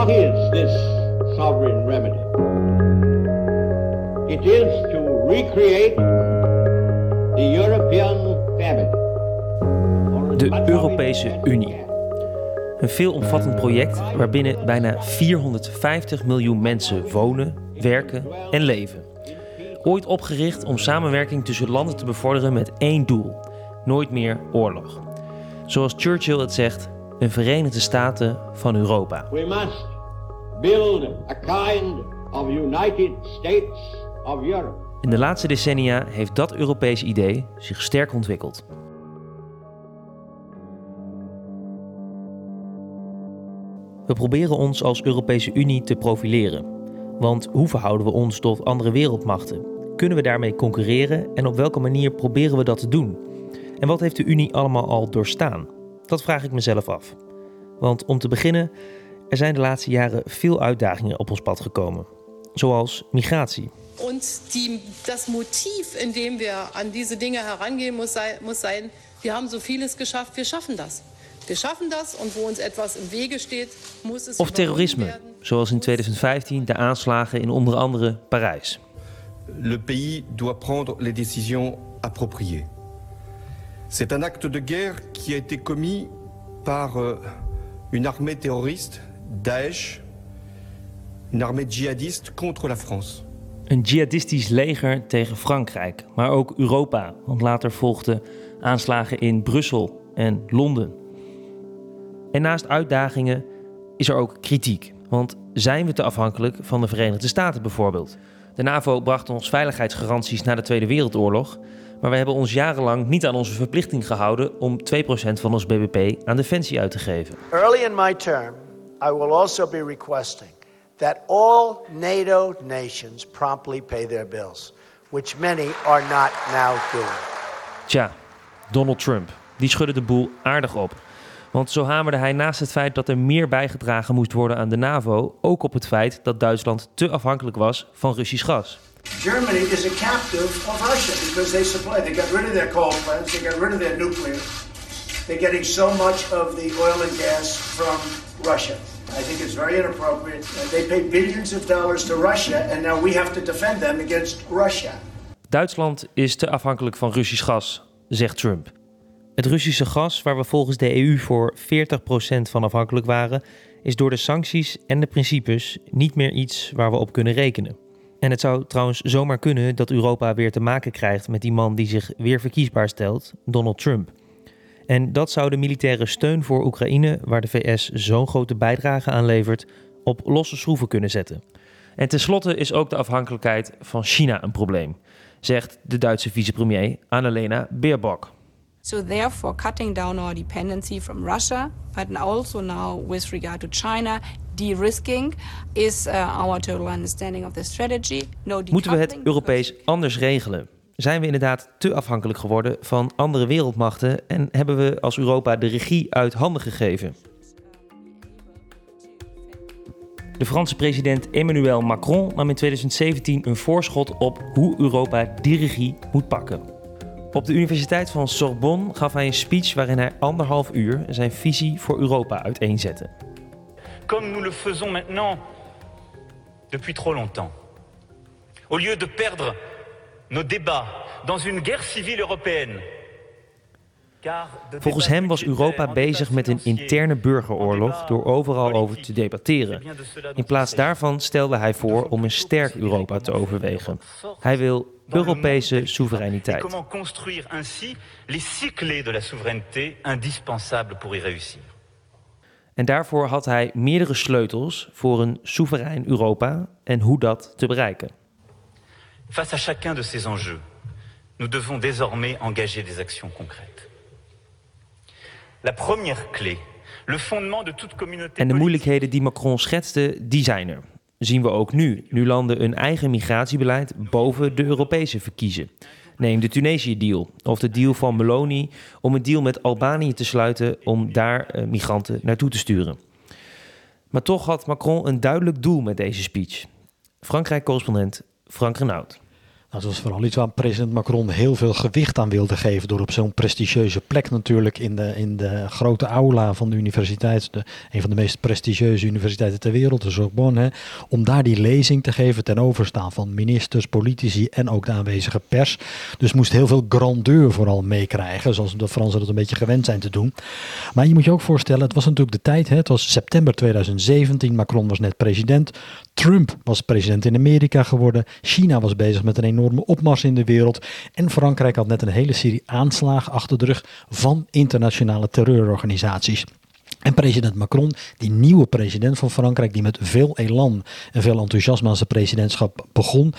what is this sovereign remedy? It is to recreate the European family. De Europese Unie. Een veelomvattend project waarbinnen bijna 450 miljoen mensen wonen, werken en leven. Ooit opgericht om samenwerking tussen landen te bevorderen met één doel: nooit meer oorlog. Zoals Churchill het zegt, een Verenigde Staten van Europa. We must build a kind of United States of Europe. In de laatste decennia heeft dat Europese idee zich sterk ontwikkeld. We proberen ons als Europese Unie te profileren. Want hoe verhouden we ons tot andere wereldmachten? Kunnen we daarmee concurreren en op welke manier proberen we dat te doen? En wat heeft de Unie allemaal al doorstaan? Dat vraag ik mezelf af. Want om te beginnen, er zijn de laatste jaren veel uitdagingen op ons pad gekomen, zoals migratie. Und die, das Motiv, in dem wir an diese Dinge herangehen, muss, sei, muss sein, wir haben so vieles geschafft, wir schaffen das. Wir schaffen das und wo uns etwas im Wege steht, muss es Of terrorisme, zoals in 2015 de aanslagen in onder andere Parijs. le pays doit prendre les décisions appropriées. C'est un acte de guerre qui a été commis par euh, une armée terroriste, Daesh, une armée djihadiste contre la France. Een jihadistisch leger tegen Frankrijk, maar ook Europa, want later volgden aanslagen in Brussel en Londen. En naast uitdagingen is er ook kritiek, want zijn we te afhankelijk van de Verenigde Staten bijvoorbeeld? De NAVO bracht ons veiligheidsgaranties na de Tweede Wereldoorlog, maar we hebben ons jarenlang niet aan onze verplichting gehouden om 2% van ons BBP aan defensie uit te geven. Early in my term, I will also be requesting that all NATO nations promptly pay their bills, which many are not now doing. Tja, Donald Trump, die schudde de boel aardig op. Want zo hamerde hij naast het feit dat er meer bijgedragen moest worden aan de NAVO, ook op het feit dat Duitsland te afhankelijk was van Russisch gas. Germany is a captive of Russia because they supply. They got rid of their coal plants. They got rid of their nuclear. They're getting so much of the oil and gas from Russia. I think it's very inappropriate. They pay billions of dollars to Russia, and now we have to defend them against Russia. Duitsland is te afhankelijk van Russisch gas, zegt Trump. Het Russische gas, waar we volgens de EU voor 40% van afhankelijk waren, is door de sancties en de principes niet meer iets waar we op kunnen rekenen. En het zou trouwens zomaar kunnen dat Europa weer te maken krijgt met die man die zich weer verkiesbaar stelt, Donald Trump. En dat zou de militaire steun voor Oekraïne, waar de VS zo'n grote bijdrage aan levert, op losse schroeven kunnen zetten. En tenslotte is ook de afhankelijkheid van China een probleem, zegt de Duitse vicepremier Annalena Baerbock. So therefore, cutting down our dependency from Russia, but also now with regard to China, de-risking is uh, our total understanding of the strategy. No Moeten we het Europees anders regelen? Zijn we inderdaad te afhankelijk geworden van andere wereldmachten en hebben we als Europa de regie uit handen gegeven? De Franse president Emmanuel Macron nam in 2017 een voorschot op hoe Europa die regie moet pakken. Op de Universiteit van Sorbonne gaf hij een speech waarin hij anderhalf uur zijn visie voor Europa uiteenzette. comme nous le faisons maintenant depuis trop longtemps. Au lieu de perdre nos débats dans une guerre civile européenne. Volgens hem was Europa bezig met een interne burgeroorlog door overal over te debatteren. In plaats daarvan stelde hij voor om een sterk Europa te overwegen. Hij wil Europese soevereiniteit. comment construire ainsi les six clés de la souveraineté indispensables pour y réussir. En daarvoor had hij meerdere sleutels voor een soeverein Europa en hoe dat te bereiken. Face à chacun de ces enjeux, nous devons désormais engager des actions concrètes. En de moeilijkheden die Macron schetste, die zijn er. Zien we ook nu, nu landen een eigen migratiebeleid boven de Europese verkiezen. Neem de Tunesië-deal of de deal van Meloni om een deal met Albanië te sluiten om daar eh, migranten naartoe te sturen. Maar toch had Macron een duidelijk doel met deze speech. Frankrijk-correspondent Frank Renaud. Nou, dat was vooral iets waar president Macron heel veel gewicht aan wilde geven. Door op zo'n prestigieuze plek natuurlijk in de, in de grote aula van de universiteit. De, een van de meest prestigieuze universiteiten ter wereld, de Sorbonne. Hè, om daar die lezing te geven ten overstaan van ministers, politici en ook de aanwezige pers. Dus moest heel veel grandeur vooral meekrijgen. Zoals de Fransen dat een beetje gewend zijn te doen. Maar je moet je ook voorstellen, het was natuurlijk de tijd. Hè, het was september 2017. Macron was net president. Trump was president in Amerika geworden. China was bezig met een enorme opmars in de wereld. En Frankrijk had net een hele serie aanslagen achter de rug van internationale terreurorganisaties. En president Macron, die nieuwe president van Frankrijk, die met veel elan en veel enthousiasme aan zijn presidentschap begon.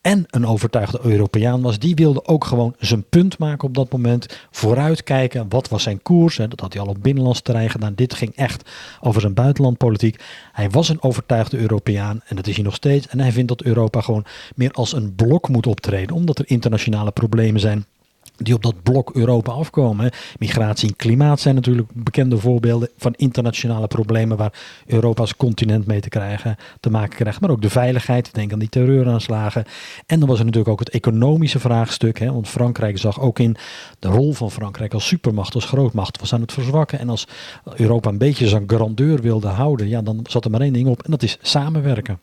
En een overtuigde Europeaan was, die wilde ook gewoon zijn punt maken op dat moment. Vooruitkijken, wat was zijn koers? Dat had hij al op binnenlands terrein gedaan. Dit ging echt over zijn buitenlandpolitiek. Hij was een overtuigde Europeaan en dat is hij nog steeds. En hij vindt dat Europa gewoon meer als een blok moet optreden, omdat er internationale problemen zijn die op dat blok Europa afkomen. Migratie en klimaat zijn natuurlijk bekende voorbeelden van internationale problemen waar Europa als continent mee te, krijgen, te maken krijgt. Maar ook de veiligheid, denk aan die terreuraanslagen. En dan was er natuurlijk ook het economische vraagstuk. Hè, want Frankrijk zag ook in de rol van Frankrijk als supermacht, als grootmacht, was aan het verzwakken. En als Europa een beetje zijn grandeur wilde houden, ja, dan zat er maar één ding op en dat is samenwerken.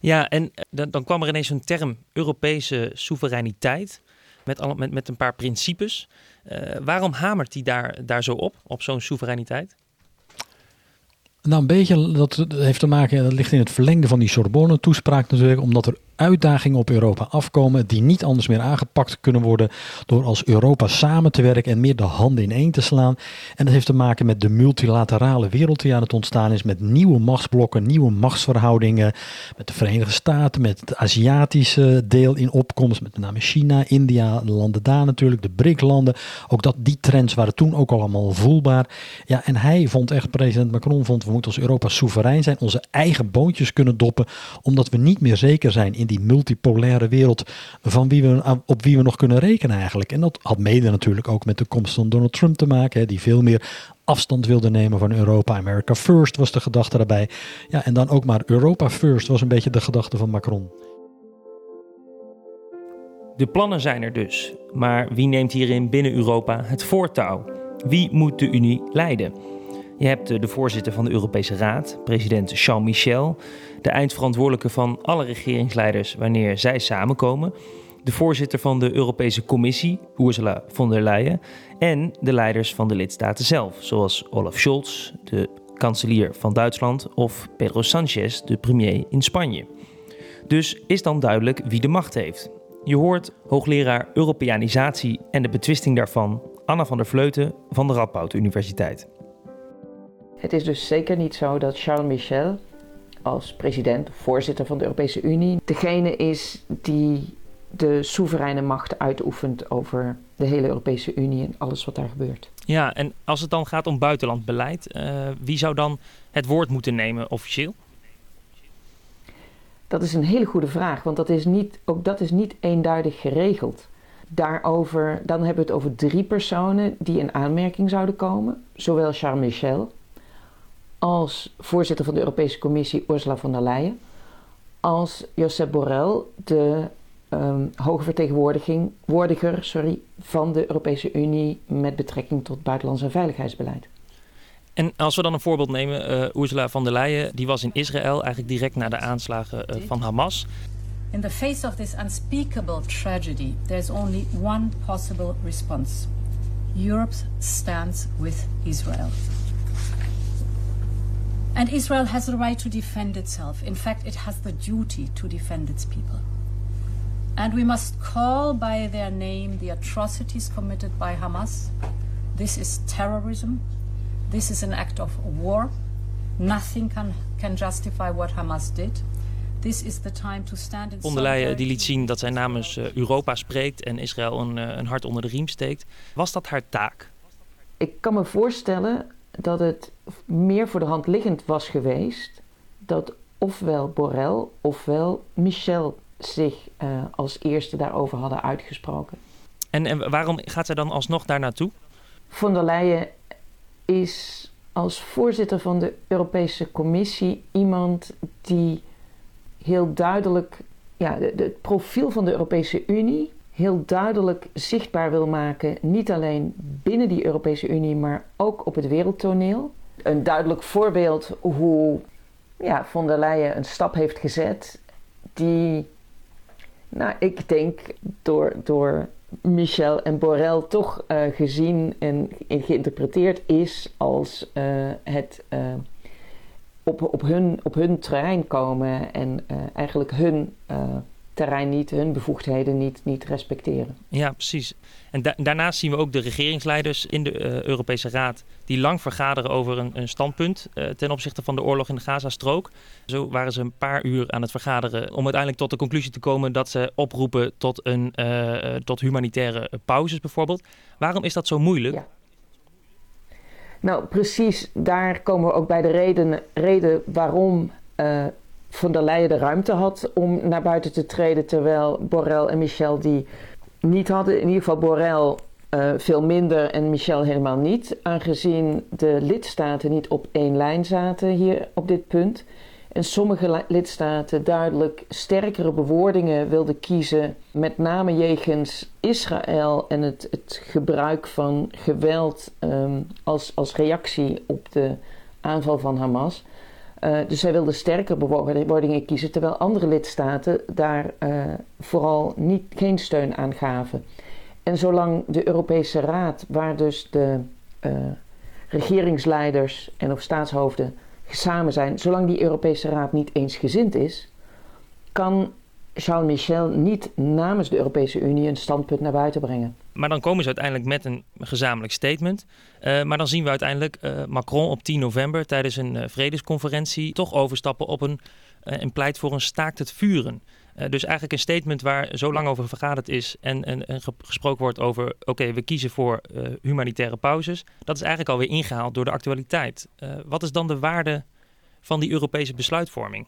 Ja, en eh, dan, dan kwam er ineens een term Europese soevereiniteit met, met, een paar principes. Uh, waarom hamert hij daar, daar zo op, op zo'n soevereiniteit? Nou, een beetje, dat heeft te maken, dat ligt in het verlengde van die Sorbonne-toespraak natuurlijk, omdat er uitdagingen op Europa afkomen die niet anders meer aangepakt kunnen worden door als Europa samen te werken en meer de handen in één te slaan. En dat heeft te maken met de multilaterale wereld die aan het ontstaan is, met nieuwe machtsblokken, nieuwe machtsverhoudingen, met de Verenigde Staten, met het Aziatische deel in opkomst, met name China, India, de landen daar natuurlijk, de BRIC-landen. Ook dat, die trends waren toen ook allemaal voelbaar. Ja, en hij vond echt, president Macron vond, we moeten als Europa soeverein zijn, onze eigen boontjes kunnen doppen, omdat we niet meer zeker zijn in die multipolaire wereld van wie we, op wie we nog kunnen rekenen eigenlijk. En dat had mede natuurlijk ook met de komst van Donald Trump te maken, hè, die veel meer afstand wilde nemen van Europa. America first was de gedachte daarbij. Ja, en dan ook maar Europa first was een beetje de gedachte van Macron. De plannen zijn er dus, maar wie neemt hierin binnen Europa het voortouw? Wie moet de Unie leiden? Je hebt de voorzitter van de Europese Raad, president Jean Michel, de eindverantwoordelijke van alle regeringsleiders wanneer zij samenkomen, de voorzitter van de Europese Commissie, Ursula von der Leyen, en de leiders van de lidstaten zelf, zoals Olaf Scholz, de kanselier van Duitsland, of Pedro Sanchez, de premier in Spanje. Dus is dan duidelijk wie de macht heeft. Je hoort hoogleraar Europeanisatie en de betwisting daarvan, Anna van der Vleuten van de Radboud Universiteit. Het is dus zeker niet zo dat Charles Michel als president, voorzitter van de Europese Unie, degene is die de soevereine macht uitoefent over de hele Europese Unie en alles wat daar gebeurt. Ja, en als het dan gaat om buitenlandbeleid, uh, wie zou dan het woord moeten nemen officieel? Dat is een hele goede vraag, want dat is niet, ook dat is niet eenduidig geregeld. Daarover, dan hebben we het over drie personen die in aanmerking zouden komen. Zowel Charles Michel, als voorzitter van de Europese Commissie Ursula von der Leyen, als Josep Borrell, de um, hoge vertegenwoordiger sorry, van de Europese Unie met betrekking tot buitenlands en veiligheidsbeleid. En als we dan een voorbeeld nemen, uh, Ursula von der Leyen, die was in Israël eigenlijk direct na de aanslagen uh, van Hamas. In the face of this unspeakable tragedy, there's only one possible response. Europe stands with Israel. And Israel has the right to defend itself. In fact, it has the duty to defend its people. And we must call by their name the atrocities committed by Hamas. This is terrorism. This is an act of war. Nothing can, can justify what Hamas did. This is the time to stand in Von der Leyen die liet zien dat zij namens uh, Europa spreekt en Israël een, uh, een hart onder de riem steekt. Was dat haar taak? Ik kan me voorstellen dat het meer voor de hand liggend was geweest dat ofwel Borrell ofwel Michel zich uh, als eerste daarover hadden uitgesproken. En, en waarom gaat zij dan alsnog daar naartoe? Von der Leyen is als voorzitter van de Europese Commissie iemand die heel duidelijk ja, het profiel van de Europese Unie heel duidelijk zichtbaar wil maken. Niet alleen binnen die Europese Unie, maar ook op het wereldtoneel. Een duidelijk voorbeeld hoe ja, von der Leyen een stap heeft gezet die, nou, ik denk door, door Michel en Borrell toch uh, gezien en geïnterpreteerd is als uh, het uh, op, op, hun, op hun terrein komen en eigenlijk hun terrein niet, hun bevoegdheden niet, niet respecteren. Ja, precies. En da daarnaast zien we ook de regeringsleiders in de uh, Europese Raad die lang vergaderen over een, een standpunt uh, ten opzichte van de oorlog in de Gazastrook. Zo waren ze een paar uur aan het vergaderen om uiteindelijk tot de conclusie te komen dat ze oproepen tot, een, uh, tot humanitaire pauzes bijvoorbeeld. Waarom is dat zo moeilijk? Ja. Nou, precies daar komen we ook bij de reden, reden waarom von der Leyen de ruimte had om naar buiten te treden, terwijl Borrell en Michel die niet hadden. In ieder geval Borrell uh, veel minder en Michel helemaal niet, aangezien de lidstaten niet op één lijn zaten hier op dit punt. En sommige lidstaten duidelijk sterkere bewoordingen wilden kiezen, met name jegens Israël en het, het gebruik van geweld um, als, als reactie op de aanval van Hamas. Uh, dus zij wilden sterker bewoordingen kiezen, terwijl andere lidstaten daar uh, vooral niet, geen steun aan gaven. En zolang de Europese Raad, waar dus de uh, regeringsleiders en of staatshoofden samen zijn, zolang die Europese Raad niet eensgezind is, kan Charles Michel niet namens de Europese Unie een standpunt naar buiten brengen. Maar dan komen ze uiteindelijk met een gezamenlijk statement. Uh, maar dan zien we uiteindelijk uh, Macron op 10 november tijdens een uh, vredesconferentie toch overstappen op een en pleit voor een staakt het vuren. dus eigenlijk een statement waar zo lang over vergaderd is en, en, en gesproken wordt over oké, we kiezen voor humanitaire pauzes. Dat is eigenlijk alweer ingehaald door de actualiteit. wat is dan de waarde van die Europese besluitvorming?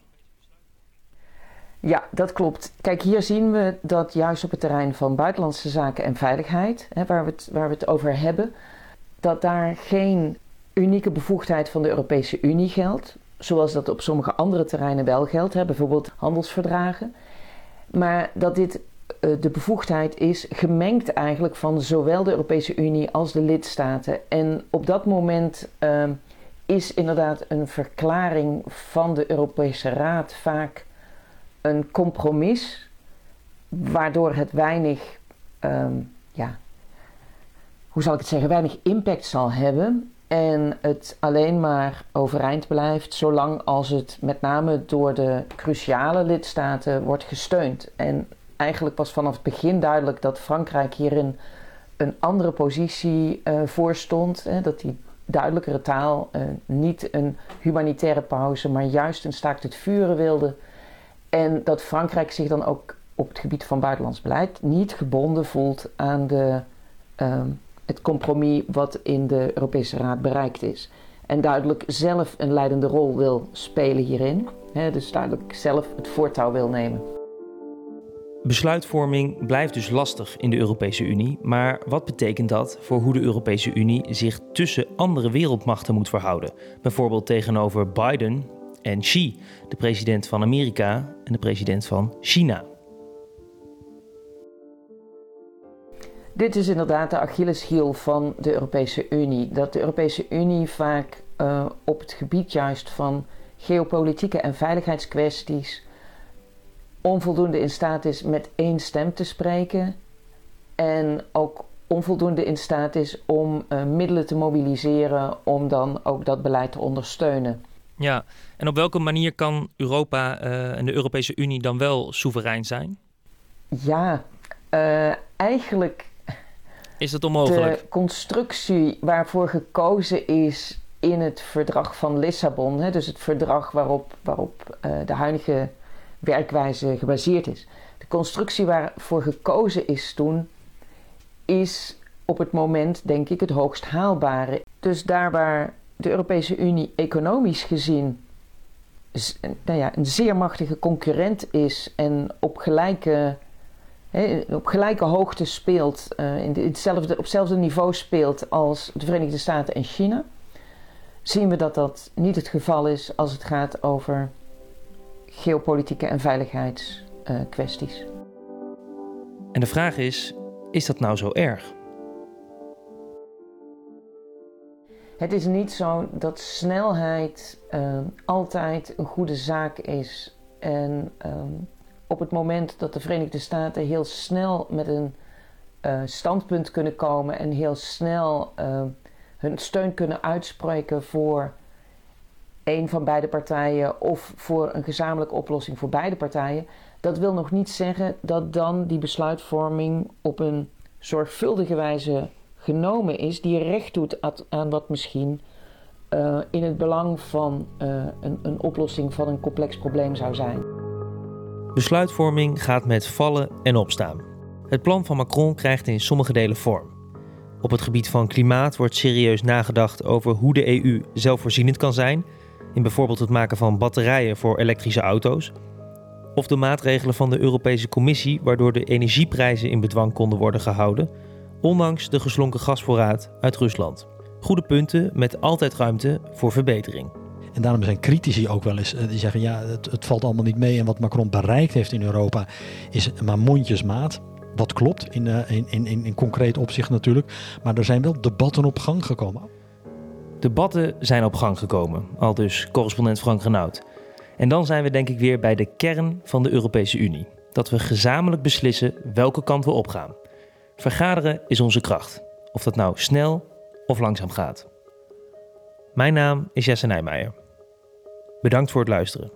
Ja, dat klopt. Kijk, hier zien we dat juist op het terrein van buitenlandse zaken en veiligheid, hè, waar, we het, waar we het over hebben, dat daar geen unieke bevoegdheid van de Europese Unie geldt, zoals dat op sommige andere terreinen wel geldt, hè, bijvoorbeeld handelsverdragen. Maar dat dit uh, de bevoegdheid is gemengd eigenlijk van zowel de Europese Unie als de lidstaten. En op dat moment uh, is inderdaad een verklaring van de Europese Raad vaak een compromis, waardoor het weinig, um, ja, hoe zal ik het zeggen, weinig impact zal hebben. En het alleen maar overeind blijft zolang als het met name door de cruciale lidstaten wordt gesteund. En eigenlijk was vanaf het begin duidelijk dat Frankrijk hierin een andere positie uh, voorstond. Hè, dat die duidelijkere taal uh, niet een humanitaire pauze, maar juist een staakt het vuren wilde. En dat Frankrijk zich dan ook op het gebied van buitenlands beleid niet gebonden voelt aan de, uh, het compromis wat in de Europese Raad bereikt is. En duidelijk zelf een leidende rol wil spelen hierin. Dus duidelijk zelf het voortouw wil nemen. Besluitvorming blijft dus lastig in de Europese Unie. Maar wat betekent dat voor hoe de Europese Unie zich tussen andere wereldmachten moet verhouden? Bijvoorbeeld tegenover Biden en Xi, de president van Amerika en de president van China. Dit is inderdaad de Achilleshiel van de Europese Unie. Dat de Europese Unie vaak uh, op het gebied juist van geopolitieke en veiligheidskwesties onvoldoende in staat is met één stem te spreken. En ook onvoldoende in staat is om uh, middelen te mobiliseren om dan ook dat beleid te ondersteunen. Ja, en op welke manier kan Europa uh, en de Europese Unie dan wel soeverein zijn? Ja, uh, eigenlijk. Is het onmogelijk? De constructie waarvoor gekozen is in het verdrag van Lissabon, hè, dus het verdrag waarop, waarop uh, de huidige werkwijze gebaseerd is. De constructie waarvoor gekozen is toen, is op het moment, denk ik, het hoogst haalbare. Dus daar waar de Europese Unie economisch gezien nou ja, een zeer machtige concurrent is en op gelijke, he, op gelijke hoogte speelt, uh, in hetzelfde, op hetzelfde niveau speelt als de Verenigde Staten en China, zien we dat dat niet het geval is als het gaat over geopolitieke en veiligheidszaken. uh, kwesties. En de vraag is: is dat nou zo erg? Het is niet zo dat snelheid uh, altijd een goede zaak is. En um, op het moment dat de Verenigde Staten heel snel met een uh, standpunt kunnen komen en heel snel uh, hun steun kunnen uitspreken voor een van beide partijen of voor een gezamenlijke oplossing voor beide partijen, dat wil nog niet zeggen dat dan die besluitvorming op een zorgvuldige wijze genomen is, die recht doet aan wat misschien uh, in het belang van uh, een, een oplossing van een complex probleem zou zijn. Besluitvorming gaat met vallen en opstaan. Het plan van Macron krijgt in sommige delen vorm. Op het gebied van klimaat wordt serieus nagedacht over hoe de EU zelfvoorzienend kan zijn, in bijvoorbeeld het maken van batterijen voor elektrische auto's, of de maatregelen van de Europese Commissie waardoor de energieprijzen in bedwang konden worden gehouden, ondanks de geslonken gasvoorraad uit Rusland. Goede punten met altijd ruimte voor verbetering. En daarom zijn critici ook wel eens, eh, die zeggen ja, het, het, valt allemaal niet mee. En wat Macron bereikt heeft in Europa is maar mondjesmaat. Wat klopt in, uh, in, in, in, concreet opzicht natuurlijk. Maar er zijn wel debatten op gang gekomen. Debatten zijn op gang gekomen, al dus correspondent Frank Renaud. En dan zijn we denk ik weer bij de kern van de Europese Unie. Dat we gezamenlijk beslissen welke kant we opgaan. Vergaderen is onze kracht. Of dat nou snel of langzaam gaat. Mijn naam is Jesse Nijmeijer. Bedankt voor het luisteren.